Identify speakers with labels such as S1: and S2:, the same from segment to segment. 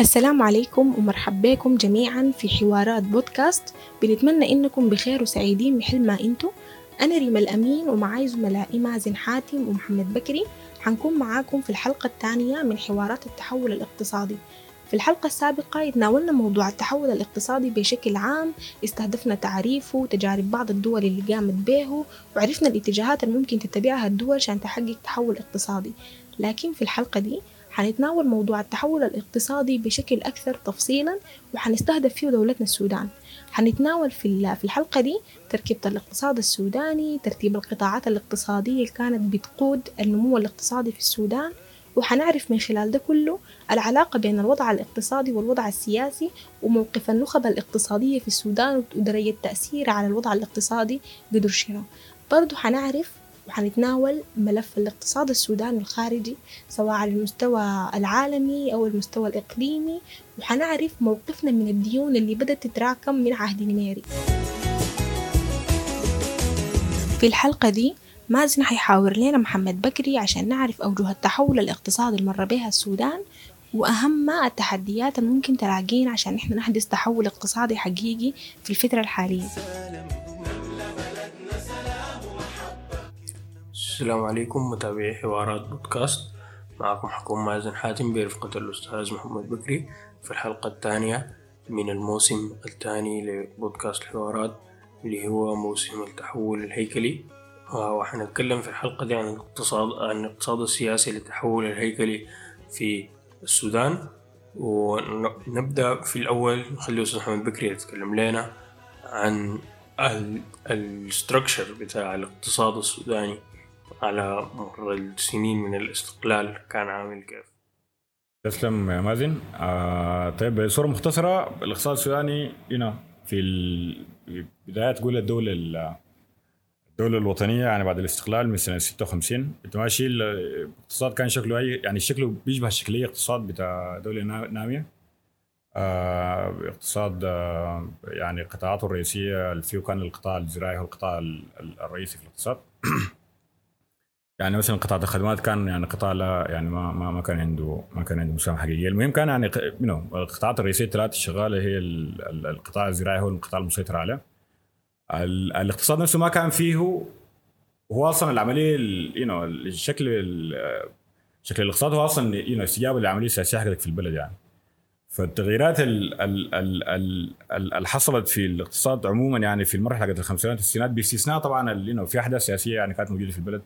S1: السلام عليكم ومرحب بكم جميعا في حوارات بودكاست. بنتمنى إنكم بخير وسعيدين بحل ما إنتو أنا ريما الأمين ومعاي زملائي مازن حاتم ومحمد بكري. حنكون معاكم في الحلقة الثانية من حوارات التحول الاقتصادي. في الحلقة السابقة يتناولنا موضوع التحول الاقتصادي بشكل عام. استهدفنا تعريفه وتجارب بعض الدول اللي قامت به وعرفنا الاتجاهات اللي ممكن تتبعها الدول عشان تحقق تحول اقتصادي. لكن في الحلقة دي حنتناول موضوع التحول الاقتصادي بشكل أكثر تفصيلا وحنستهدف فيه دولتنا السودان. حنتناول في في الحلقة دي تركيبة الاقتصاد السوداني ترتيب القطاعات الاقتصادية اللي كانت بتقود النمو الاقتصادي في السودان وحنعرف من خلال ده كله العلاقة بين الوضع الاقتصادي والوضع السياسي وموقف النخب الاقتصادية في السودان ودرجة تأثيرها على الوضع الاقتصادي قدر شنو. برضو حنعرف وحنتناول ملف الاقتصاد السوداني الخارجي سواء على المستوى العالمي أو المستوى الإقليمي وحنعرف موقفنا من الديون اللي بدأت تتراكم من عهد نميري في الحلقة دي مازن حيحاور لنا محمد بكري عشان نعرف أوجه التحول الاقتصادي اللي مر بها السودان وأهم التحديات اللي ممكن تلاقينا عشان إحنا نحدث تحول اقتصادي حقيقي في الفترة الحالية.
S2: السلام عليكم متابعي حوارات بودكاست. معكم حكوم مازن حاتم برفقة الأستاذ محمد بكري. في الحلقة الثانية من الموسم الثاني لبودكاست الحوارات اللي هو موسم التحول الهيكلي. وحنتكلم في الحلقة دي عن الاقتصاد عن الاقتصاد السياسي للتحول الهيكلي في السودان. ونبدأ في الأول نخلي أستاذ محمد بكري يتكلم لنا عن الستركشر بتاع الاقتصاد السوداني. على مر السنين من الاستقلال كان عامل كيف؟
S3: تسلم يا مازن. آه طيب بصورة مختصرة الاقتصاد السوداني. هنا في بداية تقول الدولة الدولة الوطنية يعني بعد الاستقلال من سنة 56 ماشي الاقتصاد كان شكله أي يعني شكله بيشبه شكلية اقتصاد بتاع دولة نامية. آه اقتصاد آه يعني قطاعاته الرئيسية اللي فيه كان القطاع الزراعي هو القطاع الرئيسي في الاقتصاد. يعني مثلا قطاع الخدمات كان يعني قطاع لا يعني ما ما, ما كان عنده ما كان عنده مساهمه حقيقية. المهم كان يعني القطاعات الرئيسية الثلاث الشغاله هي القطاع الزراعي هو القطاع المسيطر عليه. الاقتصاد نفسه ما كان فيه هو أصلا العملية يو نو الشكل شكل الاقتصاد هو أصلا you know استجابة للعملية السياسية حقتك في البلد يعني. فالتغييرات اللي حصلت في الاقتصاد عموما يعني في المرحلة حقت الخمسينات والستينات باستثناء طبعا في أحداث سياسية يعني كانت موجودة في البلد.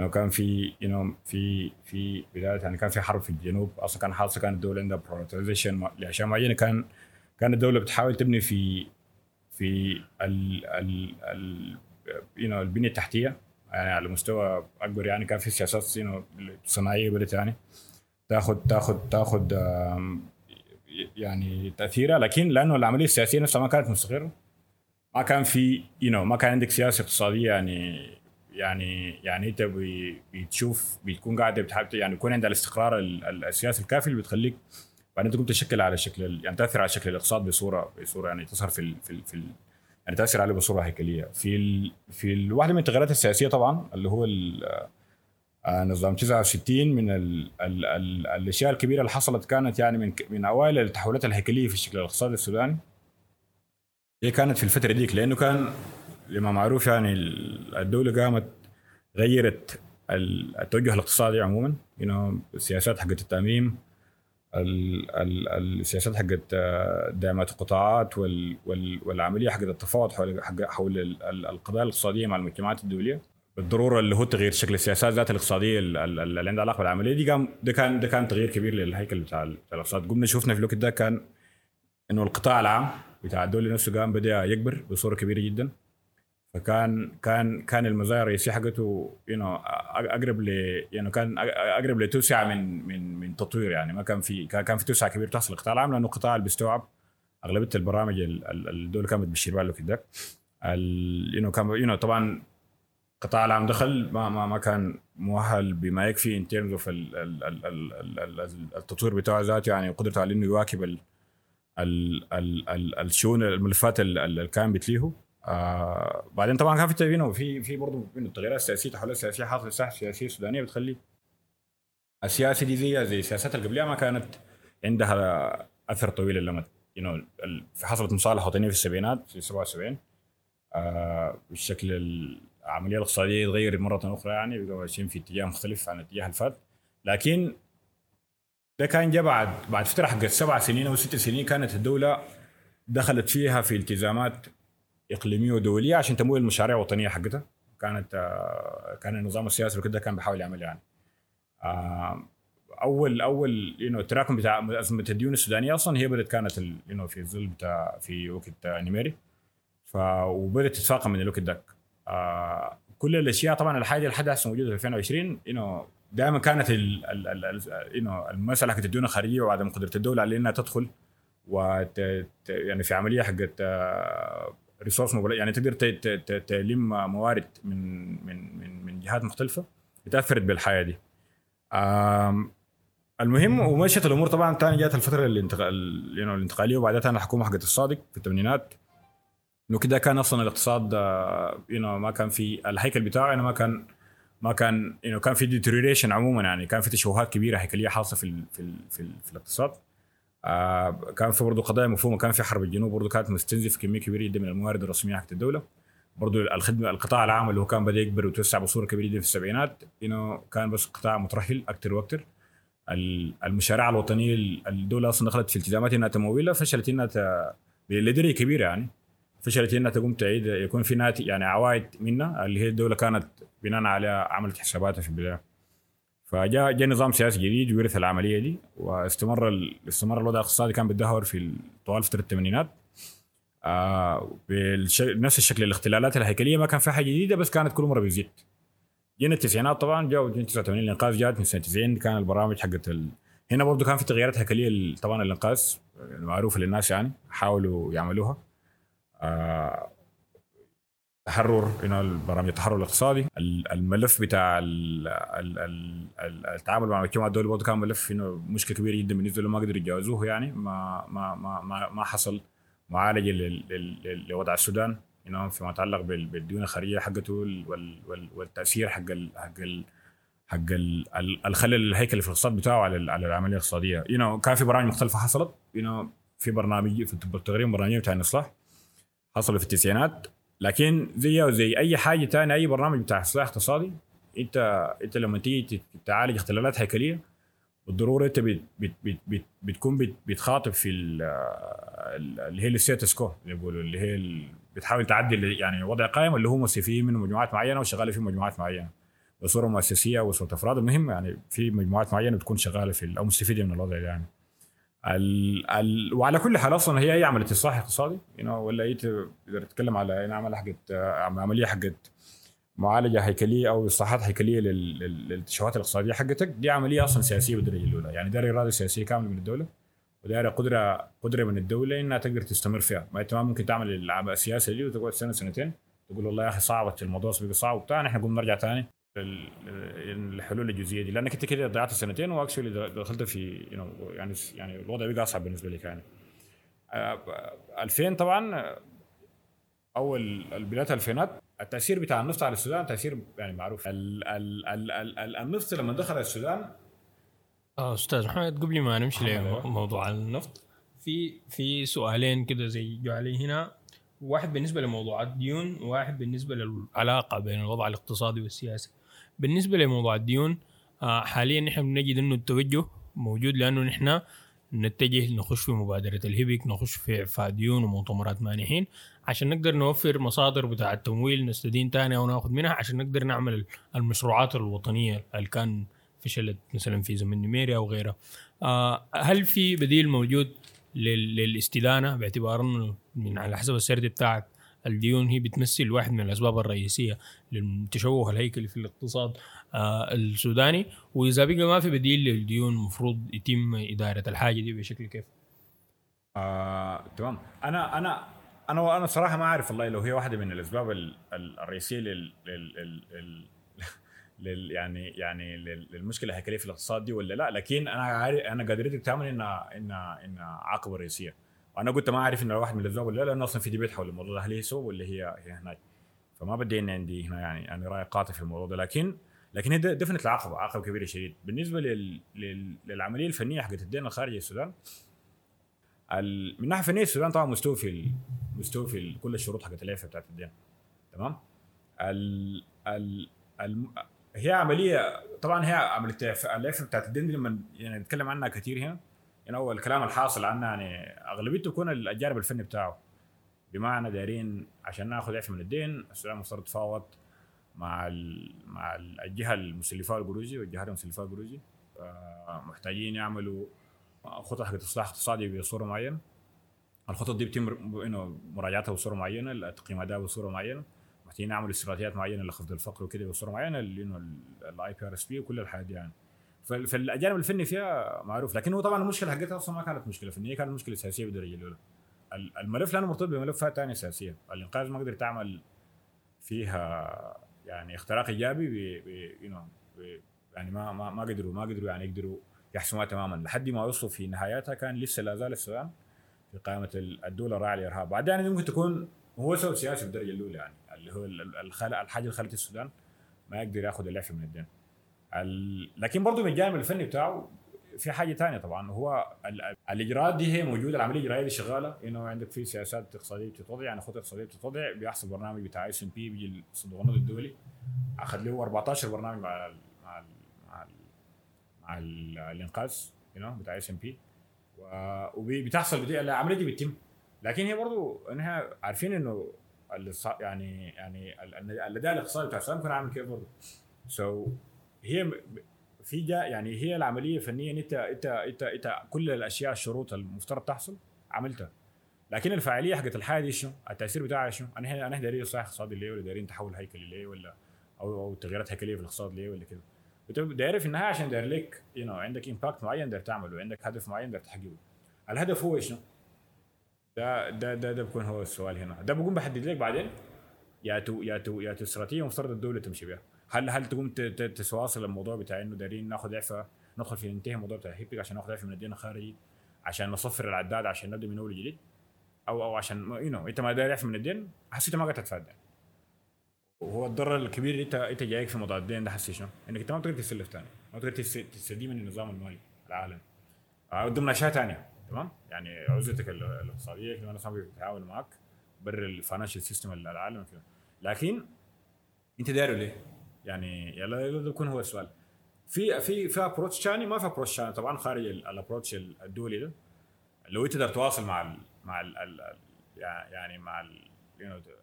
S3: انه كان في you في في بداية يعني كان في حرب في الجنوب أصلا كان حاصل كانت الدولة عندها prioritization لأشياء معينة. كان كان الدولة بتحاول تبني في في ال ال ال يو البنية التحتية يعني على مستوى أكبر. يعني كان في سياسات صناعية بدات يعني تاخذ تاخذ تاخذ يعني تأثيرها. لكن لأنه العملية السياسية نفسها ما كانت مستقرة ما كان في يو ما كان عندك سياسة اقتصادية يعني يعني يعني انت بتشوف بتكون قاعد بتحاول يعني يكون عندها الاستقرار السياسي الكافي اللي بتخليك بعدين تقوم تشكل على شكل يعني تأثر على شكل الاقتصاد بصورة بصورة يعني تظهر في ال في ال في ال يعني تأثر عليه بصورة هيكلية. في ال في واحدة من التغيرات السياسية طبعا اللي هو نظام 69 من ال ال ال الأشياء الكبيرة اللي حصلت كانت يعني من من أوائل التحولات الهيكلية في الشكل الاقتصادي السوداني هي كانت في الفترة ديك لأنه كان لما معروف يعني الدولة قامت غيرت التوجه الاقتصادي عموما. You know, السياسات حقت التأميم ال ال السياسات حقت دعمات القطاعات وال وال والعملية حقت التفاوض حول حول القضايا الاقتصادية مع المجتمعات الدولية. بالضرورة اللي هو تغيير شكل السياسات ذات الاقتصادية اللي عندها علاقة بالعملية دي قام ده كان ده كان تغيير كبير للهيكل بتاع الاقتصاد. قمنا شفنا في الوقت ده كان إنه القطاع العام بتاع الدولة نفسه قام بدأ يكبر بصورة كبيرة جدا. فكان كان كان المزايا الرئيسيه حقته يو اقرب ل يعني كان اقرب لتوسعه من من من تطوير يعني ما كان في كان في توسعه كبيره تحصل القطاع العام لأنه القطاع اللي بيستوعب اغلبيه البرامج الدولة كانت بتشير بالها في ذاك يو كان يو طبعا القطاع العام دخل ما ما ما كان مؤهل بما يكفي ان تيرمز اوف التطوير بتاعه ذاته يعني قدرته على انه يواكب الشؤون الملفات اللي كان بتليه آه بعدين طبعا كان في تبينه في في برضه التغييرات السياسية تحولات سياسية حاصله الساحه السياسيه السودانيه بتخلي السياسة دي زي زي السياسات اللي قبلها ما كانت عندها أثر طويل الامد you حصلت مصالحه وطنية في السبعينات في 77 آه بالشكل العملية الاقتصادية تغير مرة أخرى يعني بقوا ماشيين في اتجاه مختلف عن الاتجاه اللي فات لكن ده كان جاء بعد بعد فترة حقت سبع سنين أو ست سنين كانت الدولة دخلت فيها في التزامات إقليمية ودولية عشان تمويل المشاريع الوطنيه حقتها. كانت آه، كان النظام السياسي وكده كان بيحاول يعمل يعني. آه، أول أول you know التراكم بتاع أزمة الديون السودانية أصلا هي بدأت كانت you know في الظل بتاع في وقت نيميري. ف وبدأت تتفاقم من الوقت ذاك. آه كل الأشياء طبعا الحاجة اللي حدث موجودة في 2020 you know دائما كانت you know المسألة حقت الديون الخارجية وعدم قدرة الدولة على إنها تدخل وت يعني في عملية حقت resource يعني تقدر تلم موارد من من من من جهات مختلفة تاثرت بالحياة دي. المهم ومشت الأمور طبعا ثاني جات الفترة الانتقال know الانتقالية وبعدها الحكومة حقت الصادق في الثمانينات إنه كده كان أصلا الاقتصاد you know ما كان في الهيكل بتاعه يعني ما كان ما كان know كان في deterioration عموما يعني كان في تشوهات كبيرة هيكلية حاصلة في ال في ال في, ال في الاقتصاد آه كان في برضه قضايا مفهومة كان في حرب الجنوب برضه كانت مستنزف كمية كبيرة جدا من الموارد الرسمية حقت الدولة. برضه الخدمة القطاع العام اللي هو كان بدأ يكبر ويتوسع بصورة كبيرة جدا في السبعينات know كان بس قطاع مترهل أكثر وأكثر ال- المشاريع الوطنية ال- الدولة أصلا دخلت في التزامات إنها تمويلها فشلت إنها. لدرجة كبيرة يعني. فشلت إنها تقوم تعيد يكون في ناتج يعني عوائد منها اللي هي الدولة كانت بناء عليها عملت حساباتها في البداية. فجاء جاء نظام سياسي جديد ورث العملية دي واستمر ال... استمر الوضع الاقتصادي كان بيتدهور في ال- طوال فترة الثمانينات آه. نفس الشكل الاختلالات الهيكلية ما كان في حاجة جديدة بس كانت كل مرة بتزيد جينا التسعينات طبعا جاء 89 الإنقاذ جات من سنة 90 كان البرامج حقت ال... هنا برضه كان في تغييرات هيكلية طبعا الانقاذ المعروفه للناس يعني حاولوا يعملوها آه تحرر هنا البرامج التحرر الاقتصادي ال- الملف بتاع ال ال ال ال التعامل مع المجتمع الدولي برضه كان ملف انه مشكلة كبيرة جدا بالنسبة لهم ما قدروا يتجاوزوه يعني ما ما ما ما, حصل معالجة لوضع السودان فيما يتعلق بال- بالديون الخارجية حقته وال- وال- وال- والتأثير حق ال حق ال حق ال- ال- الخلل الهيكلي في الاقتصاد بتاعه على ال- على العملية الاقتصادية. كان في برامج مختلفة حصلت في برنامج في تقريبا برنامج بتاع الإصلاح حصلوا في التسعينات. لكن زيه وزي أي حاجة تانية أي برنامج بتاع إصلاح اقتصادي انت أنت لما تيجي تعالج اختلالات هيكلية بالضرورة أنت بت بت بت بت بتكون بت بتخاطب في ال- ال- اللي هي الستاتس كو اللي بيقولوا اللي هي بتحاول تعدل يعني وضع قائم اللي هو مستفيد منه مجموعات معينة وشغالة في مجموعات معينة. بصورة مؤسسية وصورة أفراد المهم يعني في مجموعات معينة بتكون شغالة في أو مستفيدة من الوضع ده يعني. ال ال وعلى كل حال أصلا هي أي عملية إصلاح اقتصادي you know, ولا أي تقدر تتكلم على أي عمل حقت عملية حقت معالجة هيكلية أو إصلاحات هيكلية لل- لل- للتشوهات الاقتصادية حقتك دي عملية أصلا سياسية بالدرجه الأولى. يعني داري اراده سياسية كاملة من الدولة وداري قدرة قدرة من الدولة إنها تقدر تستمر فيها. ما انت ما ممكن تعمل السياسة دي وتقعد سنة سنتين تقول والله يا أخي صعبت الموضوع صعب وبتاع نحن نقوم نرجع ثاني الحلول الجزئية دي. لأنك أنت كده ضيعت سنتين وأكشولي دخلت في يعني يعني الوضع بقى أصعب بالنسبة لك يعني. آه، 2000 طبعا آه، أول بدايه الالفينات التأثير بتاع النفط على السودان تأثير يعني معروف. ال ال ال ال ال النفط لما دخل السودان
S4: آه أستاذ محمد قبل ما نمشي. لموضوع النفط في في سؤالين كده زي جوا علي هنا. واحد بالنسبة لموضوع الديون وواحد بالنسبة للعلاقة بين الوضع الاقتصادي والسياسي. بالنسبة لموضوع الديون آه حاليا نحن بنجد إنه التوجه موجود لأنه نحن نتجه نخش في مبادرة ال HIPC نخش في إعفاء ديون ومؤتمرات مانحين عشان نقدر نوفر مصادر بتاع التمويل نستدين تاني أو ناخذ منها عشان نقدر نعمل المشروعات الوطنية اللي كان فشلت مثلا في زمن نيميريا أو غيرها. آه هل في بديل موجود لل- للاستدانة باعتبار أنه من على حسب السرد بتاعك الديون هي بتمثل واحد من الأسباب الرئيسية للتشوه الهيكلي في الاقتصاد آه السوداني. وإذا بقى ما في بديل للديون المفروض يتم إدارة الحاجة دي بشكل كيف؟
S3: آه، تمام. أنا أنا أنا أنا صراحة ما أعرف والله لو هي واحدة من الأسباب ال- ال- الرئيسية لل, لل, لل, لل يعني يعني لل- للمشكلة الهيكلية في الاقتصاد دي ولا لا. لكن أنا أنا قادرتك تعمل إنها إنها إنها عقبة رئيسية. وأنا قلت ما أعرف انها واحد من الاسباب ولا لا لأنه أصلا في ديبيت حول الموضوع ده هل هي سو ولا هي هي هناك. فما بدي إني عندي هنا يعني يعني رأي قاطع في الموضوع ده. لكن لكن هي دفنت العقبة عقبة كبيرة شديد. بالنسبة لل... لل... للعملية الفنية حقت الدين الخارجي السودان ال... من ناحية فنية السودان طبعا مستوفي ال... مستوفي ال... كل الشروط حقت العفه بتاعت الدين. تمام؟ ال... ال... ال... هي عمليه طبعا هي عمليه العفه بتاعت الدين دي لما يعني نتكلم عنها كثير هنا يعني هو الكلام الحاصل عنها يعني أغلبيته يكون الجانب الفني بتاعه. بمعنى دايرين عشان ناخذ عفة من الدين السودان مفترض تفاوض مع مع ال- الجهة المسلفة القروزي والجهات المسلفة القروزي آه، محتاجين يعملوا خطط حق إصلاح اقتصادي بصورة معينة. الخطط دي بيتم إنه مراجعتها بصورة معينة التقييم اداء بصورة معينة. محتاجين نعمل استراتيجيات معينة لخفض الفقر وكده بصورة معينة اللي انه ال IPRSP وكل الحاجات دي يعني. فالجانب الفني فيها معروف. لكن هو طبعا المشكلة حقتها أصلا ما كانت مشكلة فنية كانت مشكلة سياسية بالدرجه الاولى ال- الملف لأنه مرتبط بملفات ثانية سياسيه الإنقاذ ما قدر تعمل فيها يعني اختراق إيجابي ب يعني ما ما ما قدروا ما قدروا يعني يقدروا يحسموها تماما. لحد ما وصلوا في نهايتها كان لسه لا زال السودان في قائمة ال- الدول الراعيه للارهاب بعدين يعني ممكن تكون هو سبب سياسي بالدرجه الاولى يعني اللي هو الحاجة اللي خلت السودان ما يقدر ياخذ الإعفاء من الدين. ال- لكن برضه من الجانب الفني بتاعه في حاجة ثانية طبعا. هو ال- ال- الإجراءات دي هي موجودة العملية الإجرائية دي شغالة إنه عندك في سياسات اقتصادية بتتوضع يعني خطط اقتصادية بتتوضع بيحصل برنامج بتاع SMP بيجي الصندوق النقدي الدولي أخذ له 14 برنامج مع ال مع ال مع ال مع ال الإنقاذ know بتاع اس ام بي وبتحصل العملية دي بتتم. لكن هي برضو إنها عارفين إنه يعني يعني ال- ال- الاداء الاقتصادي بتاع السودان كان عامل كيف برضه سو هي في جا يعني هي العملية فنيا أنت أنت أنت أنت كل الأشياء الشروط المفترض تحصل عملتها لكن الفاعلية حقت الحاجة دي شنو؟ التأثير بتاعها شنو؟ أنا أنا دايرين اصلاح اقتصادي ليه ولا دايرين تحول هيكلي ليه ولا أو أو تغييرات هيكلية في الاقتصاد ليه ولا كده انت داير في النهاية عشان داير لك you know عندك impact معين داير تعمله عندك هدف معين داير تحققه الهدف هو شنو؟ ده ده ده ده بيكون هو السؤال هنا ده بقوم بحدد لك بعدين يا تو يا تو يا تو استراتيجية مفترض الدولة تمشي بها هل هل تقوم تتواصل الموضوع بتاع إنه دايرين ناخذ اعفاء ندخل في ننتهي الموضوع بتاع HIPC عشان ناخذ اعفاء من الدين الخارجي عشان نصفر العداد عشان نبدأ من أول جديد؟ أو أو عشان you know إنت ما داير اعفاء من الدين حسيت ما قاعد تتفادى. وهو الضرر الكبير اللي إنت إنت جايك في موضوع الدين ده حسي شنو؟ إنك أنت ما بتقدر تسلف ثاني ما بتقدر تس- تستدين من النظام المالي العالمي آه، ضمن أشياء ثانية تمام؟ يعني عزلتك ال- الاقتصادية الناس ما بيقدروا يتعاونوا معك بره ال financial system العالمي كده. لكن أنت دايره ليه؟ يعني يلا يكون هو السؤال. في في في approach ثاني ما في approach ثاني طبعا خارج ال approach الدولي ده. لو انت تقدر تواصل مع ال مع ال ال يعني مع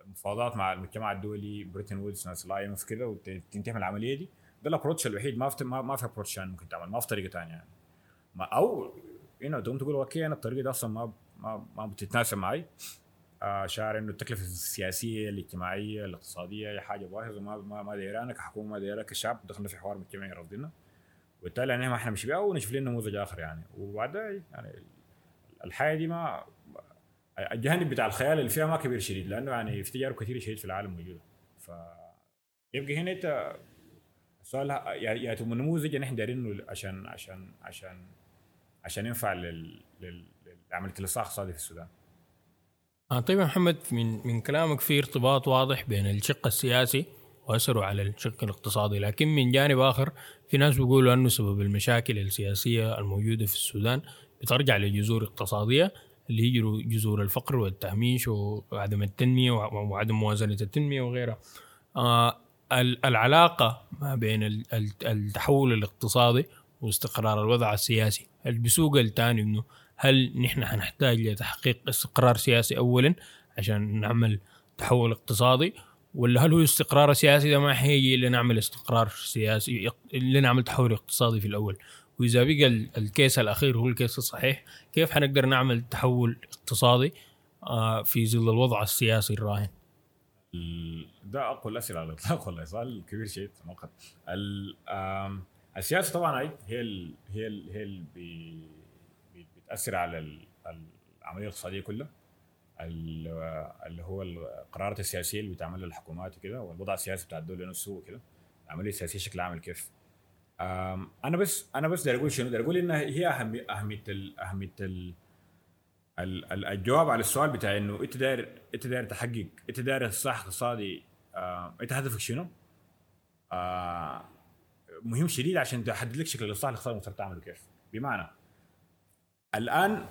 S3: المفاوضات مع المجتمع الدولي بريتن وودز ناس ال IMF كده وتنتهي من العملية دي. ده ال approach الوحيد. ما في ما, في approach ثاني ممكن تعمل. ما في طريقة ثانية يعني. ما أو you know تقوم تقول okay أنا الطريقة دي أصلا ما ما ما بتتناسب معي. آه شعر إنه التكلفة السياسية الاجتماعية الاقتصادية هي حاجة باهظه ما ما ما دايرانا كحكومة ما دايرانا كشعب دخلنا في حوار مجتمعي رافضينها وبالتالي يعني ما إحنا ماشين بيها ونشوف لنا نموذج آخر يعني. وبعدها يعني الحياة دي ما الجانب بتاع الخيال اللي فيها ما كبير شديد لأنه يعني في تجارب كثيرة شديد في العالم موجودة. ف يبقى هنا أنت السؤال يا تبقى نموذج ان إحنا دايرينه عشان عشان عشان عشان ينفع لل لل- لعمليه الاصلاح الاقتصادي في السودان.
S4: آه طيب محمد من من كلامك في ارتباط واضح بين الشق السياسي واثره على الشق الاقتصادي لكن من جانب آخر في ناس بيقولوا أنه سبب المشاكل السياسية الموجودة في السودان بترجع لجذور اقتصادية اللي هي جذور الفقر والتهميش وعدم التنمية وعدم موازنة التنمية وغيرها. آه ال- العلاقة ما بين ال- ال- التحول الاقتصادي واستقرار الوضع السياسي هل بيسوق التاني إنه هل نحن حنحتاج لتحقيق استقرار سياسي اولا عشان نعمل تحول اقتصادي؟ ولا هل هو استقرار سياسي ده ما حيجي لنعمل استقرار سياسي لنعمل تحول اقتصادي في الأول؟ وإذا بقى ال- الكيس الأخير هو الكيس الصحيح كيف حنقدر نعمل تحول اقتصادي آه، في ظل الوضع السياسي الراهن؟
S3: ال- ده أقوى الأسئلة على الإطلاق والله سؤال كبير آم، السياسة طبعا هي هي ال هي ال هي بي- بتاثر على ال- العملية الاقتصادية كلها. ال- اللي هو القرارات السياسية اللي بتعملها الحكومات وكده والوضع السياسي بتاع الدولة نفسه وكده. العملية السياسية شكلها عامل كيف أنا بس أنا بس داير أقول شنو؟ داير أقول انها هي اهميه أهمية ال أهمية ال ال- ال- الجواب على السؤال بتاع إنه أنت داير أنت داير تحقق أنت داير اصلاح اقتصادي أنت هدفك شنو؟ آه مهم شديد عشان تحدد لك شكل الإصلاح الاقتصادي المفترض تعمله كيف. بمعنى الآن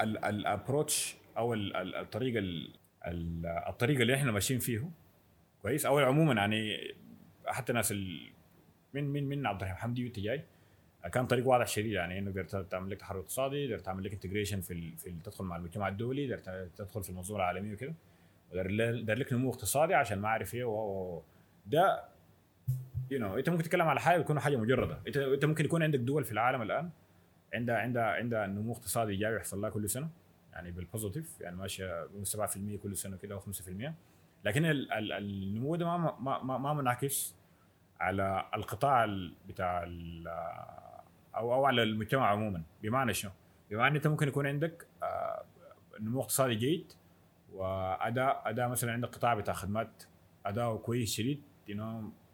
S3: ال approach أو ال- ال- الطريقة ال- ال- الطريقة اللي إحنا ماشيين فيه كويس. أو عموما يعني حتى ناس من من من عبد الرحيم حمدي وانت جاي كان طريق واضح شديد يعني إنه قدرت تعمل لك تحرر اقتصادي قدرت تعمل لك integration في في تدخل مع المجتمع الدولي قدرت تدخل في المنظومة العالمية وكده. ودار لك نمو اقتصادي عشان ما أعرف إيه ده you know إنت ممكن تتكلم على حاجة تكون حاجة مجردة. انت إنت ممكن يكون عندك دول في العالم الآن عندها عندها عندها نمو اقتصادي ايجابي يحصل لها كل سنة يعني بال positive يعني ماشية 7% كل سنة كده أو 5% لكن ال- ال- النمو ده ما ما ما, منعكس على القطاع ال- بتاع أو أو على المجتمع عموما. بمعنى شنو؟ بمعنى أنت ممكن يكون عندك آه، نمو اقتصادي جيد وأداء أداء مثلا عندك قطاع بتاع خدمات اداؤه كويس شديد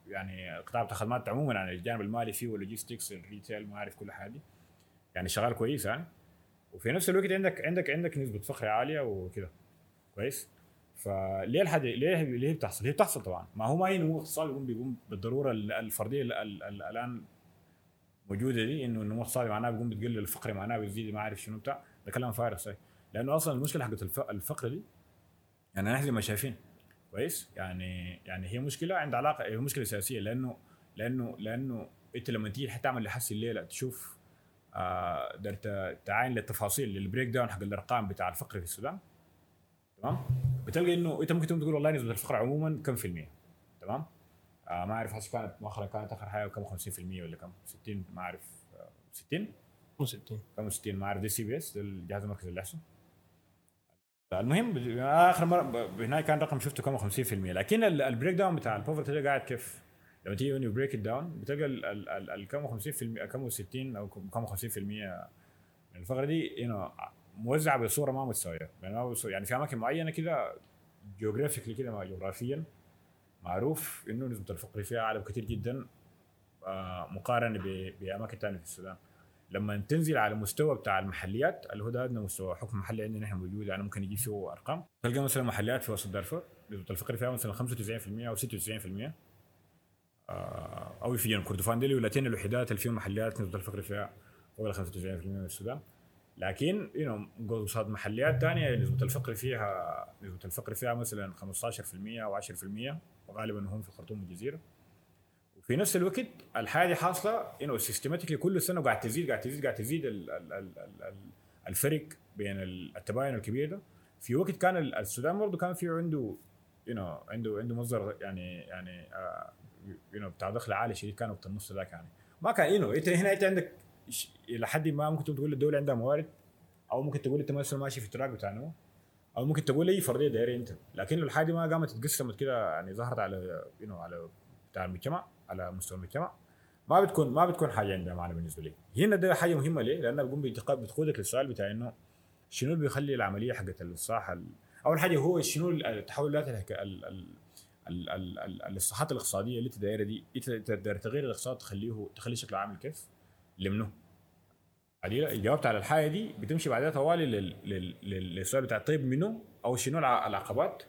S3: يعني قطاع بتاع خدمات عموما يعني الجانب المالي فيه وال logistics ال retail ما أعرف كل حاجة يعني شغال كويس يعني. وفي نفس الوقت عندك عندك عندك نسبة فقر عالية وكده. كويس؟ فليه الحاجة ليه ليه بتحصل؟ هي بتحصل طبعا. ما هو ما هي نمو اقتصادي بيقوم بيقوم بالضرورة ال- الفردية ال- ال- ال- الآن موجودة دي إنه النمو الاقتصادي معناه بيقوم بتقلل الفقر معناه بيزيد ما أعرف شنو بتاع. ده كلام فارغ صحيح. لأنه أصلا المشكلة حقت الف- الفقر دي يعني نحن ما شايفين. كويس؟ يعني يعني هي مشكلة عند علاقة هي مشكلة سياسية. لأنه لأنه لأنه أنت لما تيجي تعمل لحس الليلة تشوف آه درت تعاين للتفاصيل لل breakdown حق الأرقام بتاع الفقر في السودان. تمام؟ بتلقى إنه إنت ممكن تقول والله نسبة الفقر عموما كم في المية؟ تمام؟ آه ما أعرف هسه كانت مؤخرا كانت آخر حاجة كم؟ 50% ولا كم؟ 60 ما أعرف. آه 60
S4: مو 60
S3: كم؟ 60 ما أعرف. دي CBS الجهاز المركزي للاحصاء المهم آخر مرة هناك كان رقم شفته كم؟ 50% لكن ال- ال breakdown بتاع ال poverty ده قاعد كيف؟ لما تيجي you break it down بتلقى ال- ال- ال- ال- كم 50% كم 60 أو كم 50% من الفقرة دي you know موزعة بصورة ما متساوية. يعني يعني في أماكن معينة كده جيوغرافيكلي كده جغرافيا معروف إنه نسبة الفقر فيها أعلى بكثير جدا آه، مقارنة بأماكن ثانية في السودان. لما تنزل على مستوى بتاع المحليات اللي هو ده ادنى مستوى حكم محلي عندنا إحنا موجود يعني ممكن يجي فيه أرقام. تلقى مثلا محليات في وسط دارفور نسبة الفقر فيها مثلا 95% أو 96% آه، أو في جنوب كردفان. دي الولايتين الوحيدات اللي فيهم محليات نسبه الفقر فيها فوق ال 95% من السودان. لكن you know قصاد محليات ثانية نسبة الفقر فيها نسبة الفقر فيها مثلا 15% أو 10% وغالبا هم في الخرطوم والجزيره وفي نفس الوقت الحاجة حاصلة انه systematically كل سنة قاعد تزيد قاعد تزيد قاعد تزيد ال- ال- ال- ال- ال- الفرق بين ال- التباين الكبير ده. في وقت كان ال- السودان برضه كان في عنده يو نو عنده عنده مصدر يعني يعني يو نو بتاع دخل عالي شديد كان وقت النص ذاك يعني. ما كان يو إنت هنا إنت عندك إلى حد ما ممكن تقول الدولة عندها موارد أو ممكن تقول أنت مثلا ماشي في التراك بتاع أو ممكن تقول اي فرضيه دايرة انت لكن الحاجة ما قامت اتقسمت كده يعني ظهرت على يو على بتاع المجتمع على مستوى المجتمع. ما بتكون ما بتكون حاجة عندها معنى بالنسبة لي. هنا ده حاجة مهمة ليه؟ لأنها بتقوم بتق- بتقودك للسؤال بتاع إنه شنو اللي بيخلي العملية حقت الاصلاح ال- أول حاجة هو شنو التحولات ال- ال- ال- ال- ال- الاصلاحات الاقتصادية اللي انت دايره دي تقدر تغير الاقتصاد تخليه تخلي شكله عامل كيف؟ لمنه. عديلة على الحاجة دي بتمشي بعدها طوالي لل- لل- لل- للسؤال بتاع طيب منه أو شنو الع- العقبات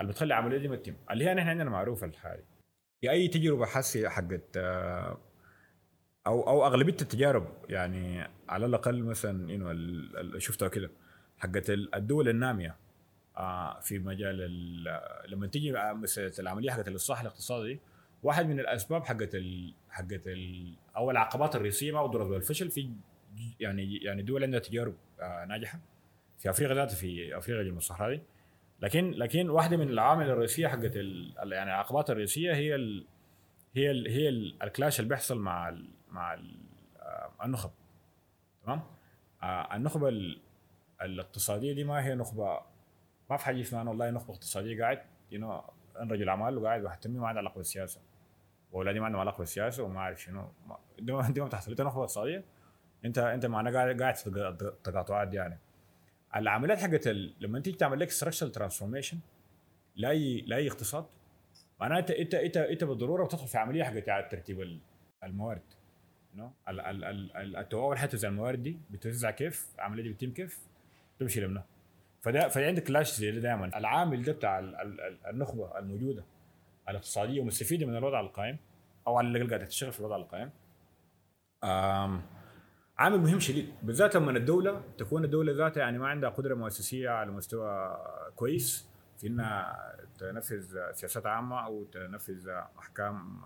S3: اللي بتخلي العملية دي ما تتم. اللي هي نحن عندنا معروفة الحاجة في أي تجربة حسي حقت آه، أو أو أغلبية التجارب يعني على الأقل مثلا شفتها كده حقت ال- الدول النامية. في مجال ال- لما تيجي آه، العملية حقت الاصلاح الاقتصادي واحد من الأسباب حقت ال حقت ال أو العقبات الرئيسية ما بضرب بالفشل في يعني يعني دول عندها تجارب آه، ناجحة في أفريقيا ذاتها في أفريقيا جنوب الصحراء دي. لكن لكن واحدة من العوامل الرئيسية حقت ال يعني العقبات الرئيسية هي ال هي ال هي ال ال clash اللي بيحصل مع ال مع ال آه، النخب تمام؟ آه، النخبة ال- الاقتصادية دي ما هي نخبة ما في حاجة اسمها أنا والله نخبة اقتصادية قاعد you أنا رجل اعمال وقاعد واحد تمي ما عنده علاقة بالسياسة. وأولادي ما عندهم علاقة بالسياسة وما أعرف شنو. دي ما بتحصل. انت نخبة اقتصادية. انت أنت معنا قاعد قاعد في تق- تقاطعات دي يعني. العمليات حقت. لما تيجي تعمل لك structure transformation لاي لأي اقتصاد معناها انت انت انت بالضرورة بتدخل في عملية حقت اعاده ترتيب ال- الموارد know ال ال ال ال التو- أول حتة زي الموارد دي بتوزع كيف العملية دي بتتم كيف؟ تمشي لمنها. فده فعندك clash زي دائما العامل ده بتاع ال- ال- ال- النخبة الموجودة الاقتصادية ومستفيدة من الوضع القائم أو على الأقل قاعدة تشتغل في الوضع القائم. عامل مهم شديد. بالذات لما الدولة تكون الدولة ذاتها يعني ما عندها قدرة مؤسسية على مستوى كويس في إنها تنفذ سياسات عامة أو تنفذ أحكام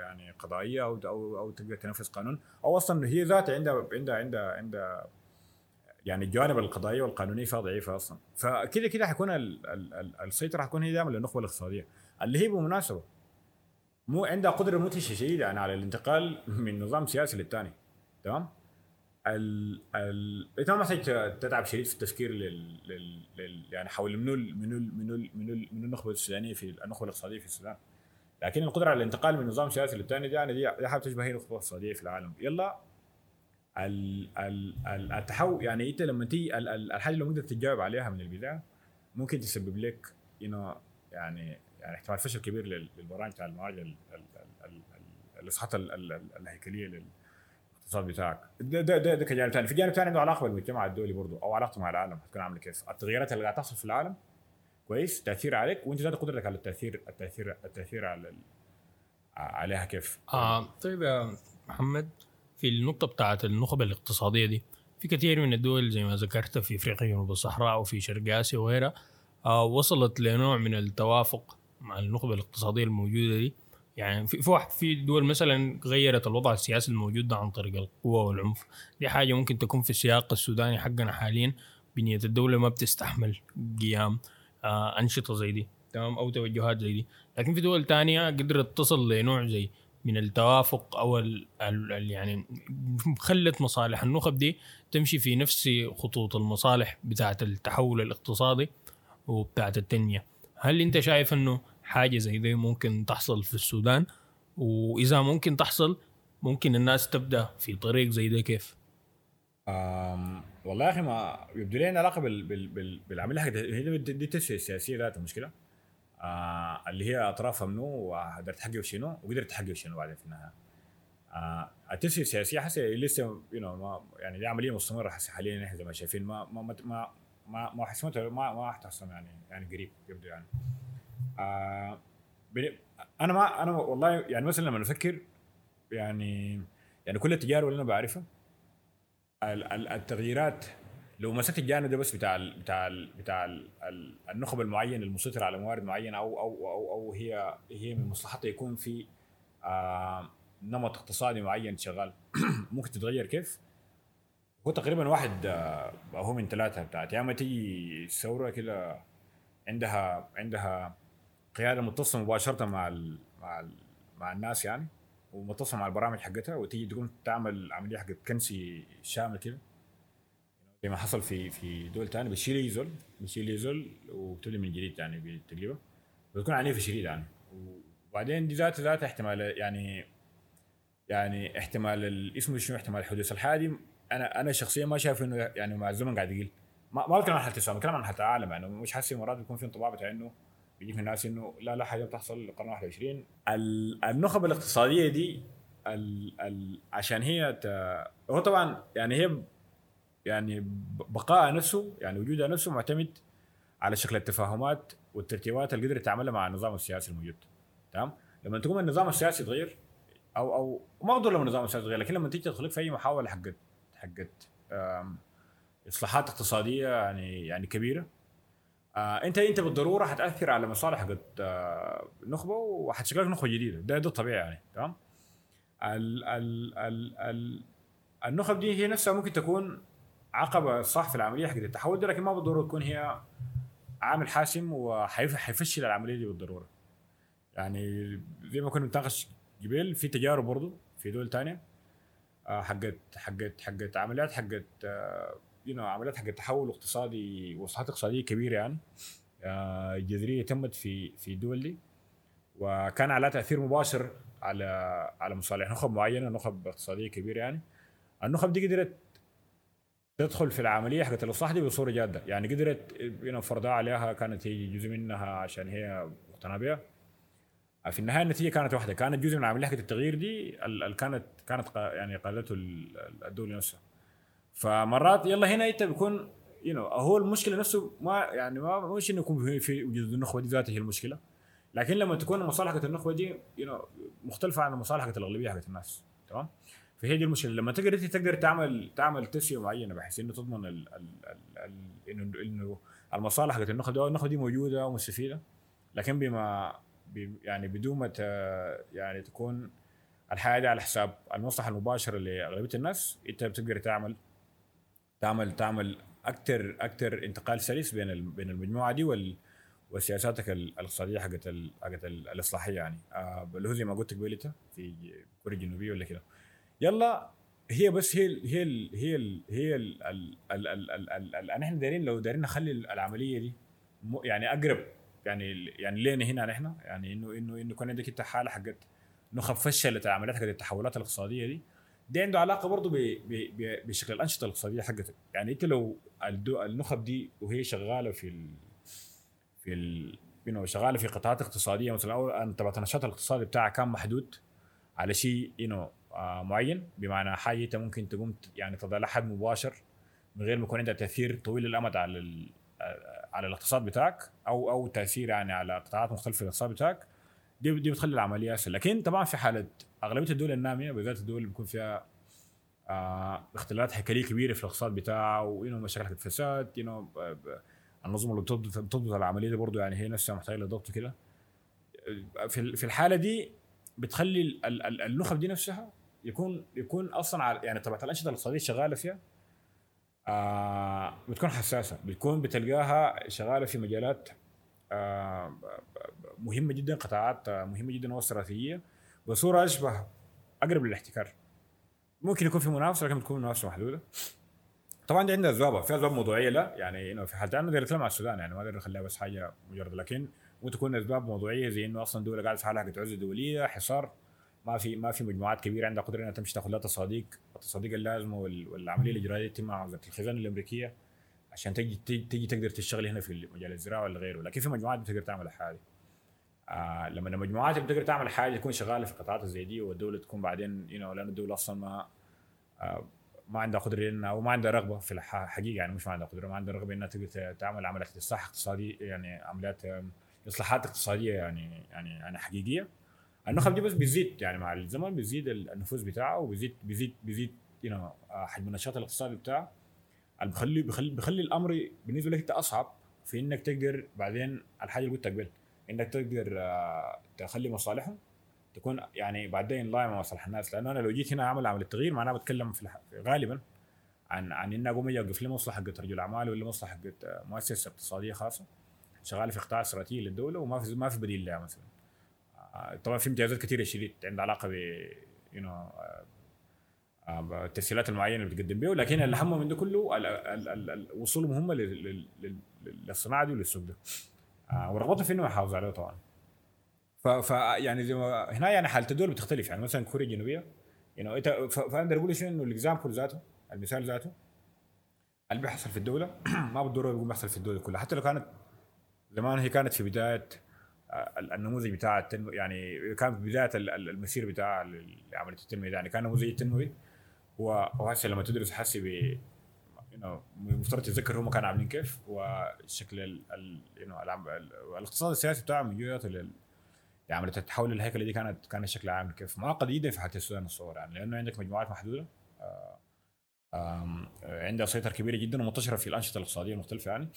S3: يعني قضائية أو أو أو تقدر تنفذ قانون. أو أصلا هي ذاتها عندها عندها عندها عندها يعني الجوانب القضائية والقانونية فيها ضعيفة أصلا. فكده كده حيكون ال- ال- ال- السيطرة حتكون هي دائما للنخبة الاقتصادية. اللي هي بالمناسبه مو عندها قدرة مدهشه شديدة. يعني على الانتقال من نظام سياسي للثاني. تمام؟ ال ال انت ما محتاج تتعب شديد في التفكير لل, لل, لل يعني حول منو ال- منو ال- منو ال- منو ال- منو النخبة السودانية في النخبة الاقتصادية في السودان. لكن القدرة على الانتقال من نظام سياسي للثاني دي يعني دي دي حاجة تشبه هي النخبه الاقتصاديه في العالم. يلا. التحول يعني انت لما تيجي ال- ال- الحاجة اللي ممكن تتجاوب عليها من البداية ممكن تسبب لك يعني يعني احتمال فشل كبير لل- للبرامج بتاع المعالجه ال- ال- ال- ال- ال- الاصلاحات ال- ال- ال- الهيكلية للاقتصاد بتاعك. ده ده ده, ده كجانب ثاني في جانب ثاني عنده علاقة بالمجتمع الدولي برضه أو علاقته مع العالم هتكون عاملة كيف. التغييرات اللي قاعدة تحصل في العالم كويس تأثير عليك وانت ذات قدرتك على التأثير التأثير التأثير على عليها كيف.
S4: آه طيب يا محمد في النقطة بتاعت النخبة الاقتصادية دي في كثير من الدول زي ما ذكرت في إفريقيا جنوب الصحراء وفي شرق آسيا وغيرها آه وصلت لنوع من التوافق مع النخبة الاقتصادية الموجودة دي. يعني في في دول مثلا غيرت الوضع السياسي الموجود عن طريق القوة والعنف. دي حاجة ممكن تكون في السياق السوداني حقنا حاليا بنية الدولة ما بتستحمل قيام آه أنشطة زي دي تمام أو توجهات زي دي. لكن في دول تانية قدرت تصل لنوع زي من التوافق أو ال ال يعني خلت مصالح. النخب دي تمشي في نفس خطوط المصالح بتاعه التحول الاقتصادي وبتاعه التنمية. هل أنت شايف إنه حاجة زي دي ممكن تحصل في السودان؟ وإذا ممكن تحصل ممكن الناس تبدأ في طريق زي ده كيف؟
S3: أم والله يا أخي ما يبدو لي علاقة بال بال بال بالعملية دي, التسويه السياسيه ذاتها المشكلة. آه اللي هي أطرافها منو؟ وقدرت تحقق شنو؟ وقدرت تحقق شنو بعدين في النهاية؟ آه التسويه السياسيه حسي لسه you know يعني دي عملية مستمرة حسي حاليا إحنا زي ما شايفين ما ما ما ما ما, ما حسمتها ما ما حتحصل يعني يعني قريب يبدو يعني. آه أنا ما أنا والله يعني مثلا لما نفكر يعني يعني كل التجارب اللي أنا بعرفها ال- ال- التغييرات لو مسكت الجانب ده بس بتاع ال بتاع ال بتاع ال ال النخب المعين المسيطر على موارد معينة أو أو أو أو هي هي من مصلحتها يكون في آه نمط اقتصادي معين شغال. ممكن تتغير كيف؟ هو تقريبا واحد آه هو من ثلاثة بتاعت. يا اما تيجي ثورة كده عندها عندها قيادة متصلة مباشرة مع ال مع ال مع الناس يعني ومتصلة مع البرامج حقتها وتيجي تقوم تعمل عملية حقت كنسي شامل كده. زي ما حصل في في دول تاني بتشيل يزول بتشيل يزول وبتبدا من جديد يعني بالتقريبا بتكون عنيفة شديد يعني. وبعدين دي ذات ذات احتمال يعني يعني احتمال ال- اسمه شنو؟ احتمال حدوث الحادث أنا أنا شخصيا ما شايف إنه يعني مع الزمن قاعد يقل. ما ما بتكلم عن حالة الاسلام بتكلم عن حالة العالم يعني. مش حاسس مرات بيكون في انطباع بتاع إنه بيجي في الناس إنه لا لا حاجة بتحصل للقرن 21 ال- النخب الاقتصادية دي ال ال عشان هي. هو طبعا يعني هي يعني بقاء نفسه يعني وجودها نفسه معتمد على شكل التفاهمات والترتيبات اللي قدرت تعملها مع النظام السياسي الموجود. تمام؟ لما تقوم النظام السياسي يتغير أو أو ما أقدر لما النظام السياسي يتغير لكن لما تيجي تدخل في أي محاولة حقت حقت إصلاحات اقتصادية يعني يعني كبيرة آه انت أنت بالضرورة حتأثر على مصالح حقت آه نخبة وحتشكل لك نخبة جديدة. ده ده الطبيعي يعني. تمام؟ ال ال ال ال النخب دي هي نفسها ممكن تكون عقبه صح في العملية حقت التحول دي لكن ما بالضرورة تكون هي عامل حاسم وحيفشل العملية دي بالضرورة. يعني زي ما كنا بنتناقش قبل في تجارب برضو في دول تانية آه، حقت حقت حقت عمليات حقت يو نو عمليات حقت تحول اقتصادي واصلاحات اقتصادية كبيرة يعني آه، جذرية تمت في في الدول دي. وكان عليها تأثير مباشر على على مصالح نخب معينة نخب اقتصادية كبيرة يعني. النخب دي قدرت تدخل في العملية حقت الإصلاح دي بصورة جادة. يعني قدرت فرضها عليها كانت هي جزء منها عشان هي مقتنعه بها في النهاية النتيجة كانت واحدة. كانت جزء من عمليه حقت التغيير دي ال- ال- كانت كانت يعني قادته ال- ال- الدولة نفسها. فمرات يلا هنا انت بيكون you know هو المشكلة نفسه ما يعني ما مش إنه يكون في- وجود النخبة دي ذاتها هي المشكلة. لكن لما تكون المصالح حقت النخبة دي you know, مختلفة عن المصالح حقت الأغلبية حقت الناس. تمام؟ فهي دي المشكلة. لما تقدر انت تقدر تعمل تعمل تسويه معينه بحيث إنه تضمن ال ال ال إنه إنه المصالح حقت النخبه دي النخبه دي موجودة ومستفيدة لكن بما يعني بدون ما يعني تكون الحياة دي على حساب المصلحة المباشرة لأغلبية الناس انت بتقدر تعمل تعمل تعمل أكثر أكثر انتقال سلس بين بين المجموعة دي وال وسياساتك ال- الاقتصادية حقت حقت ال- الإصلاحية يعني. آه اللي هو زي ما قلت قبل في كوريا الجنوبيه ولا كده. يلا هي بس هي ال هي ال هي ال هي ال ال ال ال ال ال ال إحنا دايرين لو دايرين نخلي العملية دي يعني أقرب يعني يعني لينا هنا نحن يعني إنه إنه إنه يكون عندك انت حالة حقت نخب فشلت العمليات حقت التحولات الاقتصادية دي دي عنده علاقة برضه بشكل الأنشطة الاقتصادية حقتك يعني انت لو النخب دي وهي شغالة في ال في ال you know, شغالة في قطاعات اقتصادية مثلا أو انت النشاط الاقتصادي بتاعك كان محدود على شيء آه معين. بمعنى حاجة أنت ممكن تقوم يعني تضع لها حد مباشر من غير ما يكون عندها تأثير طويل الامد على آه، على الاقتصاد بتاعك أو أو تأثير يعني على قطاعات مختلفة في الاقتصاد بتاعك. دي دي بتخلي العملية أسهل. لكن طبعا في حالة أغلبية الدول النامية بالذات الدول اللي بيكون فيها آه اختلالات هيكلية كبيرة في الاقتصاد بتاعه وانه مشاكل حقت فساد انه النظم اللي بتضبط العملية دي برضه يعني هي نفسها محتاجة لضبط كده. في ال- في الحالة دي بتخلي ال- ال- ال- النخب دي نفسها يكون يكون أصلا على يعني طبعا الأنشطة الاقتصاديه شغالة فيها آه بتكون حساسة. بتكون بتلقاها شغالة في مجالات آه مهمة جدا قطاعات مهمة جدا واستراتيجيه بصوره اشبه أقرب للاحتكار. ممكن يكون في منافسة لكن بتكون منافسة محدودة. طبعا دي عندها اسبابها في اسباب موضوعية لا يعني إنه في حالتين أنا نتكلم عن السودان يعني ما نقدر نخليها بس حاجة مجرد لكن ممكن تكون اسباب موضوعية زي إنه أصلا الدولة قاعدة في حالها حقت عزله دولية حصار. ما في ما في مجموعات كبيرة عندها قدرة إنها تمشي تاخذ لها تصاديق. التصاديق اللازمة وال- والعملية الاجرائيه تتم مع وزاره الخزانة الأمريكية عشان تجي تجي, تقدر تشتغل هنا في مجال الزراعة ولا غيره. لكن في مجموعات بتقدر تعمل الحاجة. آه لما المجموعات بتقدر تعمل حاجة تكون شغالة في قطاعات زي دي والدولة تكون بعدين you know لأن الدولة أصلا ما آه ما عندها قدرة إنها أو ما عندها رغبة في الحقيقة يعني مش ما عندها قدرة ما عندها رغبة إنها تقدر تعمل عمليات اصلاح اقتصادي يعني عمليات إصلاحات اقتصادية يعني يعني يعني حقيقية. النخب دي بس بيزيد يعني مع الزمن بيزيد النفوذ بتاعه وبيزيد بيزيد بيزيد know آه، حجم النشاط الاقتصادي بتاعه اللي بيخلي الأمر بالنسبة لك انت أصعب في إنك تقدر بعدين الحاجة اللي قلت قبل إنك تقدر آه، تخلي مصالحهم تكون يعني بعدين لاين مع مصالح الناس لأنه أنا لو جيت هنا اعمل عمل التغيير معناها بتكلم في. غالبا عن عن إني أقوم أجي أوقف لي مصلحة حقت رجل اعمال ولا مصلحة حقت مؤسسة اقتصادية خاصة شغالة في قطاع استراتيجي للدولة وما في ما في بديل لها مثلا طبعا في امتيازات كثيره شديد عندها علاقة ب you know التسهيلات المعينة اللي بتقدم بها لكن الاهم من ده كله وصولهم هم لل- لل- لل- للصناعة دي وللسوق ده. آه، ورغبتهم في انهم يحافظوا عليه طبعا. ف, يعني زي ما هنا يعني حالة الدول بتختلف. يعني مثلا كوريا الجنوبية you know, إنت ف- فاقدر أقول شنو؟ إنه ال example ذاته المثال ذاته اللي بيحصل في الدولة ما بالضروره يكون بيحصل في الدولة كلها. حتى لو كانت زمان هي كانت في بداية آه، النموذج بتاع التنمو يعني كان في بداية ال- ال- المسير بتاع عمليه التنمية يعني كان نموذج التنموي. هو هو هسه لما تدرس حسي ب مفترض تتذكر هم كانوا عاملين كيف والشكل ال الاقتصاد السياسي بتاعهم من جهته لل عمليه التحول الهيكله دي كانت كان الشكل عامل كيف. معقد جدا في حاله السودان الصور يعني لأنه عندك مجموعات محدودة. آه، عندها سيطرة كبيرة جدا ومنتشرة في الأنشطة الاقتصادية المختلفة يعني.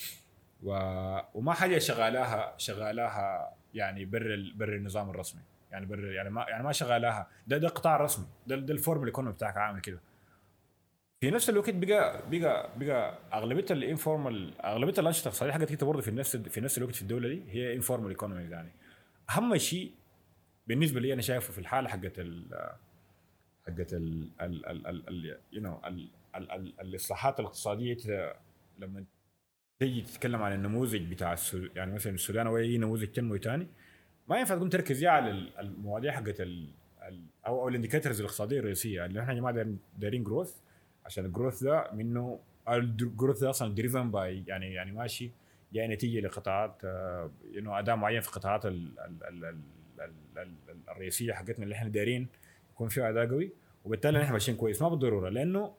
S3: وما حاجة شغالاها شغالاها يعني بر. بر النظام الرسمي. يعني بر يعني ما يعني ما شغالاها ده ده قطاع رسمي. ده ده ال formal economy بتاعك عامل كده. في نفس الوقت بقى بقى بقى أغلبية ال informal أغلبية الأنشطة الاقتصاديه حقت كده برضه في نفس في نفس الوقت في الدولة دي هي informal economy يعني. أهم شيء بالنسبة لي أنا شايفه في الحالة حقت ال حقت ال ال ال ال ال ال الإصلاحات الاقتصادية لما تيجي تتكلم عن النموذج بتاع السو... يعني مثلا السودان أو أي نموذج تنموي ثاني ما ينفع تكون تركز يا على ال- المواضيع حقت ال... ال... أو أو ال indicators الاقتصادية الرئيسية اللي إحنا يا جماعة دايرين- growth عشان ال growth ده منه ال growth ده أصلا driven by يعني يعني ماشي جاي نتيجة لقطاعات انه اداء معين في القطاعات ال- ال- ال- ال- ال- ال- ال- الرئيسية حقتنا اللي إحنا دايرين يكون فيها اداء قوي وبالتالي إحنا ماشيين كويس ما بالضرورة لأنه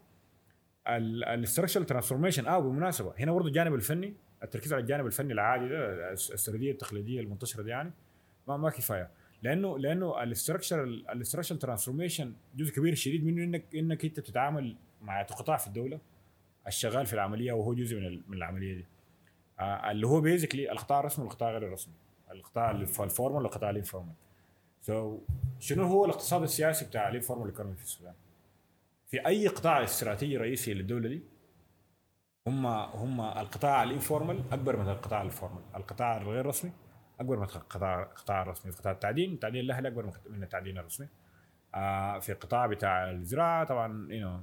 S3: ال structural transformation آه بالمناسبة. هنا برضه الجانب الفني التركيز على الجانب الفني العادي ده السرديه التقليدية المنتشرة دي يعني ما ما كفاية. لأنه لأنه ال structural ال structural transformation جزء كبير شديد منه انك إنك أنت بتتعامل مع قطاع في الدولة الشغال في العملية وهو جزء من من العملية دي. آه اللي هو basically القطاع الرسمي والقطاع غير الرسمي. القطاع ال formal والقطاع ال informal so so, شنو هو الاقتصاد السياسي بتاع ال informal economy في السودان؟ في أي قطاع استراتيجي رئيسي للدولة دي هم هم القطاع ال informal أكبر من القطاع ال formal، القطاع الغير رسمي أكبر من القطاع القطاع الرسمي، في قطاع التعدين التعدين الأهلي أكبر من- التعدين الرسمي. آه في القطاع بتاع الزراعة طبعا you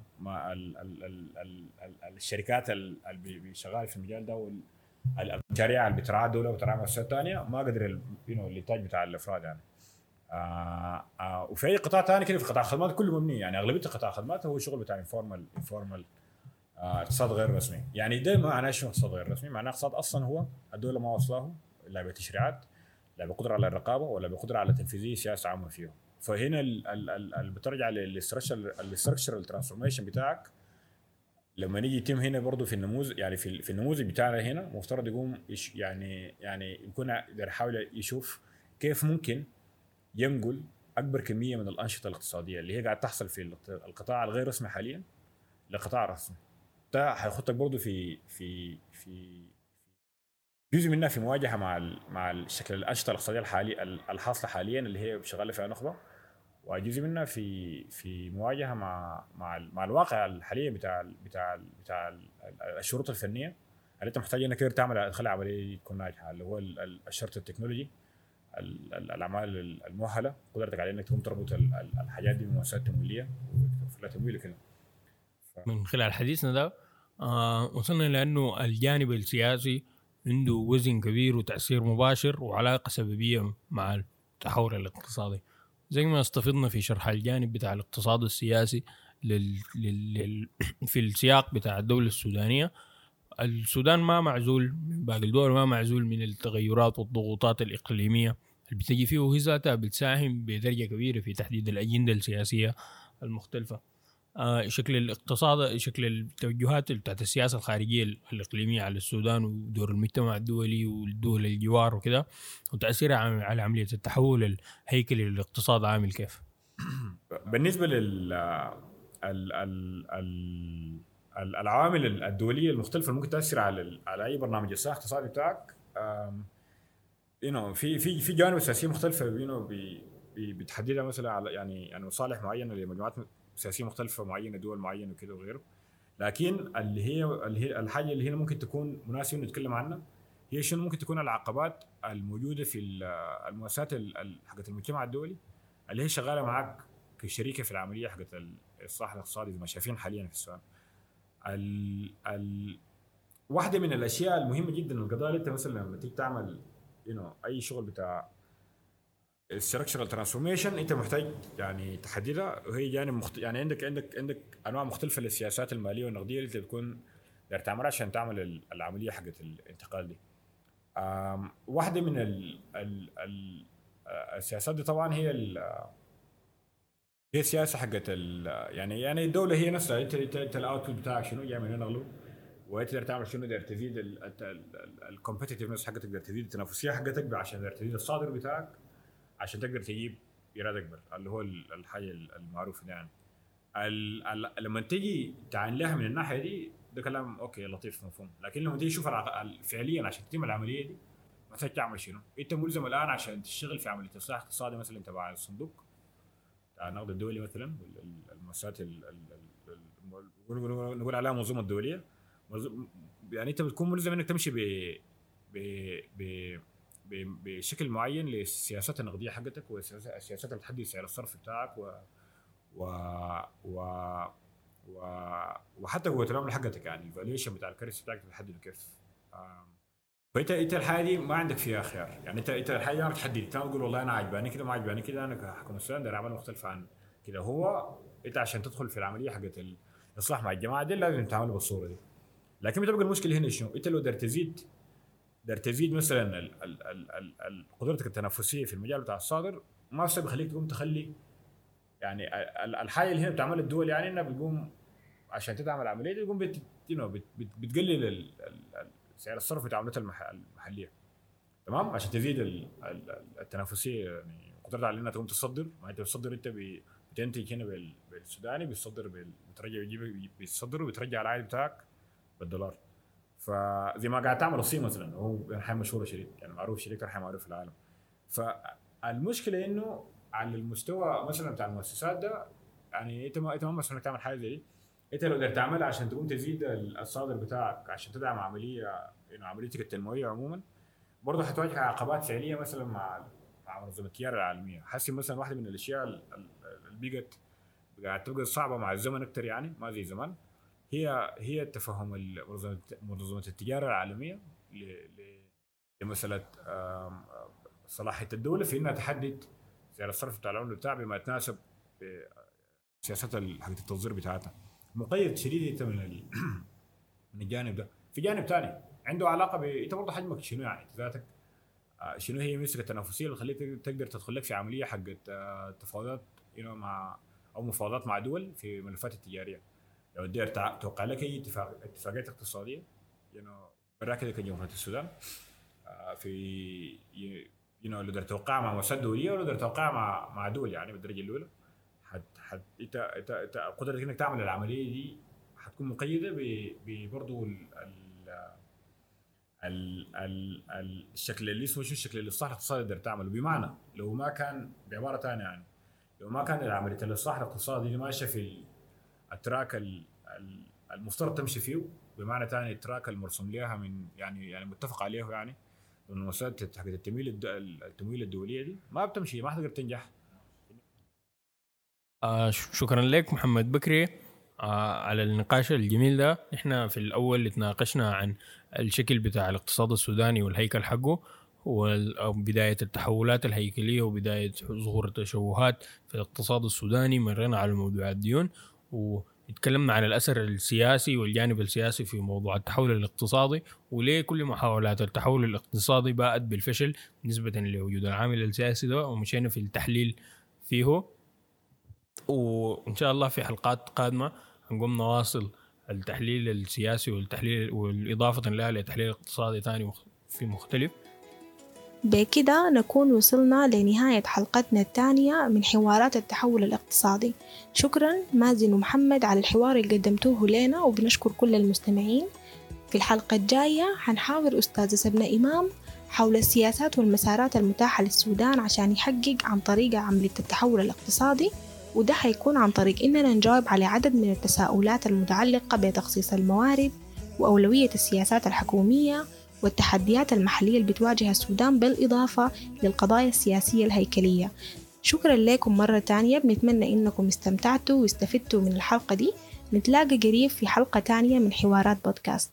S3: الشركات ال- اللي بي- بي شغال في المجال ده وال- ال- المشاريع اللي بتراعى الدولة وبتراعى مؤسسات ثانية ما قدر you الإنتاج بتاع الأفراد يعني. آه آه وفي أي قطاع ثاني كده في قطاع الخدمات كله مبني. يعني أغلبية قطاع الخدمات هو شغل بتاع informal informal آه اقتصاد غير رسمي. يعني ده معناه شنو اقتصاد غير رسمي. معناه اقتصاد أصلا هو الدولة ما وصلاه لا بتشريعات لا بقدرة على الرقابة ولا بقدرة على تنفيذية سياسة عامة فيه فهنا ال- ال- ال- اللي بترجع لل structural transformation بتاعك. لما نيجي يتم هنا برضه في النموذج يعني في في النموذج بتاعنا هنا مفترض يقوم يعني يعني يكون يحاول يشوف كيف ممكن ينقل أكبر كمية من الأنشطة الاقتصادية اللي هي قاعد تحصل في القط- القطاع الغير رسمي حاليا لقطاع رسمي. ده هيحطك برضه في في في جزء منها في مواجهة مع مع الشكل الأنشطة الاقتصادية الحالي الحاصلة حاليا اللي هي شغالة فيها نخبه وجزء منها في في مواجهة مع مع مع الواقع الحالي بتاع ال بتاع ال بتاع ال الشروط الفنية. اللي أنت محتاج إنك تعمل تخلي العملية دي تكون ناجحة اللي هو ال- ال- الشرط التكنولوجي. ال- ال- الأعمال ال- المؤهلة قدرتك على إنك تقوم تربط ال- ال- الحاجات دي بمؤسسات تمويلية وتوفر لها تمويل وكده
S4: من خلال حديثنا ده آه وصلنا لأنه الجانب السياسي عنده وزن كبير وتأثير مباشر وعلاقة سببية مع التحول الاقتصادي زي ما استفدنا في شرح الجانب بتاع الاقتصاد السياسي. لل... لل... في السياق بتاع الدولة السودانية السودان ما معزول باقي الدول ما معزول من التغيرات والضغوطات الإقليمية اللي بتجي فيه وهي ذاتها بتساهم بدرجه كبيرة في تحديد الأجندة السياسية المختلفة آه، شكل الاقتصاد شكل التوجهات بتاعت السياسة الخارجية الإقليمية على السودان ودور المجتمع الدولي والدول الجوار وكده وتأثيرها عم- على عملية التحول الهيكلي للاقتصاد عامل كيف؟
S3: بالنسبة لل ال ال ال- العوامل الدولية المختلفة اللي ممكن تأثر على على أي برنامج. اصلاح اقتصادي بتاعك you know في في في جوانب سياسية مختلفة you know بتحددها مثلا على يعني يعني مصالح معينة لمجموعات سياسية مختلفة معينة دول معينة وكده وغيره. لكن اللي هي اللي هي الحاجة اللي هنا ممكن تكون مناسبة نتكلم عنها هي شنو؟ ممكن تكون العقبات الموجودة في ال- المؤسسات ال- ال- حقت المجتمع الدولي اللي هي شغالة معك كشريكة في العملية حقت الاصلاح الاقتصادي زي ما شايفين حاليا في السودان. ال ال واحدة من الأشياء المهمة جدا القضايا اللي أنت مثلا لما تيجي تعمل you know أي شغل بتاع structural transformation أنت محتاج يعني تحددها وهي جانب مخت... يعني عندك عندك عندك أنواع مختلفة للسياسات المالية والنقدية اللي أنت بتكون تعملها عشان تعمل ال- العملية حقت الانتقال دي. واحدة من ال ال ال السياسات دي طبعا هي ال هي السياسة حقت يعني يعني الدولة هي نفسها انت انت, انت ال output بتاعك شنو؟ جاي من اغلب وانت تقدر تعمل شنو؟ تقدر تزيد ال competitiveness حقتك تقدر تزيد التنافسية حقتك عشان تقدر تزيد الصادر بتاعك عشان تقدر تجيب ايراد اكبر اللي هو ال- الحاجة المعروفه يعني. لما تيجي تعاين لها من الناحية دي ده كلام okay لطيف مفهوم. لكن لما تيجي تشوف فعليا عشان تتم العملية دي محتاج تعمل شنو؟ انت ملزم الآن عشان تشتغل في عملية إصلاح اقتصادي مثلا تبع الصندوق النقد الدولي مثلا المؤسسات ال- ال- ال- ال- نقول- عليها منظومة دولية. يعني أنت بتكون ملزم إنك تمشي ب بشكل معين للسياسات النقدية حقتك والسياسات السياسات اللي بتحدد سعر الصرف بتاعك و و و و وحتى قوه العمله حقتك يعني ال valuation بتاع ال currency بتاعك بتحدده كيف. فإنت إنت الحاجة ما عندك فيها خيار. يعني انت إنت الحاجة ما بتحدد. إنت تقول والله أنا عجباني كده ما عجباني كده أنا كحكم السودان داير اعمل مختلف عن كده. هو إنت عشان تدخل في العملية حقت الإصلاح مع الجماعة دي لازم تعمل بالصورة دي. لكن بتبقى المشكلة هنا شنو؟ إنت لو قدرت تزيد قدرت تزيد مثلا ال- ال- ال- ال- ال- قدرتك التنافسية في المجال بتاع الصادر ما بيخليك تقوم تخلي يعني ال- الحاجة اللي هنا بتعملها الدول يعني إنها بتقوم عشان تدعم العملية دي تقوم بت بتقلل سعر الصرف بتاع المحلية. تمام؟ عشان تزيد ال- ال- التنافسية يعني قدرتها على إنها تقوم تصدر. ما أنت بتصدر أنت بتنتج هنا بال- بالسوداني بيصدر بال- بترجع بيجيب بيصدر وبترجع العائد بتاعك بالدولار. فزي ما قاعد تعمل الصين مثلا هو يعني حاجة مشهوره شديد يعني معروف شركه حاجة معروف في العالم. فالمشكلة إنه على المستوى مثلا بتاع المؤسسات ده يعني أنت ما أنت ما إنك تعمل حاجة زي دي. انت لو قدرت تعملها عشان تقوم تزيد الصادر بتاعك عشان تدعم عمليه يعني عمليتك التنموية عموما برضه حتواجه عقبات فعلية مثلا مع مع منظمه التجاره العالمية. حاسس مثلا واحدة من الأشياء ال- ال- اللي بقت قاعد تبقى صعبة مع الزمن أكثر يعني ما زي زمان هي هي تفهم منظمه التجارة العالمية لمسألة صلاحية الدولة في إنها تحدد سعر الصرف بتاع العملة بتاعها بما يتناسب سياسات حقت التصدير بتاعتها. مقيد شديد انت من ال... من الجانب ده. في جانب ثاني عنده علاقة ب انت برضه حجمك شنو يعني؟ ذاتك آه، شنو هي مسك التنافسية اللي تخليك تقدر تدخل لك في عملية حقت تفاوضات مع أو مفاوضات مع دول في الملفات التجارية؟ لو تقدر توقع لك أي اتفاق اتفاقيات اقتصادية you know برا كده كجمهوريه السودان آه، في يو نو لو توقعها مع مؤسسات دولية ولو توقعها مع مع دول يعني بالدرجة الأولى. حت حت انت انت إنت قدرتك إنك تعمل العملية دي حتكون مقيدة برضه ال ال ال ال ال الشكل اللي اسمه شو؟ الشكل اللي الصح الاقتصادي تقدر تعمله. بمعنى لو ما كان بعبارة ثانية يعني لو ما كان عمليه الاصلاح الاقتصادي دي ماشية في ال- ال track ال- ال- المفترض تمشي فيه بمعنى ثاني ال track المرسوم لها من يعني يعني متفق عليه يعني ضمن المؤسسات حقت التمويل التمويل الدولية دي ما بتمشي ما حتقدر تنجح.
S4: آه شكرا لك محمد بكري. آه على النقاش الجميل ده إحنا في الأول تناقشنا عن الشكل بتاع الاقتصاد السوداني والهيكل حقه وال- أو بداية التحولات الهيكلية وبداية ظهور التشوهات في الاقتصاد السوداني. مرينا على موضوع الديون واتكلمنا عن الأثر السياسي والجانب السياسي في موضوع التحول الاقتصادي وليه كل محاولات التحول الاقتصادي باءت بالفشل نسبة لوجود العامل السياسي ده ومشينا في التحليل فيه. وإن شاء الله في حلقات قادمة هنقوم نواصل التحليل السياسي والتحليل والإضافة لها لتحليل اقتصادي ثاني في مختلف.
S1: بكده نكون وصلنا لنهاية حلقتنا الثانية من حوارات التحول الاقتصادي. شكرا مازن ومحمد على الحوار اللي قدمتوه لنا وبنشكر كل المستمعين. في الحلقة الجاية حنحاور أستاذة سبنة إمام حول السياسات والمسارات المتاحة للسودان عشان يحقق عن طريق عملية التحول الاقتصادي. وده حيكون عن طريق إننا نجاوب على عدد من التساؤلات المتعلقة بتخصيص الموارد وأولوية السياسات الحكومية والتحديات المحلية اللي بتواجه السودان بالإضافة للقضايا السياسية الهيكلية. شكرا لكم مرة تانية. بنتمنى إنكم استمتعتوا واستفدتوا من الحلقة دي. نتلاقى قريب في حلقة تانية من حوارات بودكاست.